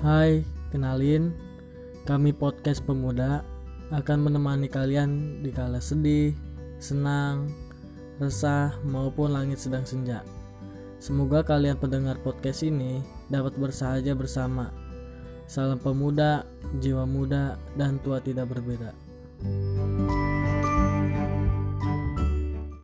Hai, kenalin, kami podcast pemuda akan menemani kalian di kala sedih, senang, resah, maupun langit sedang senja. Semoga kalian pendengar podcast ini dapat bersahaja bersama. Salam pemuda, jiwa muda, dan tua tidak berbeda.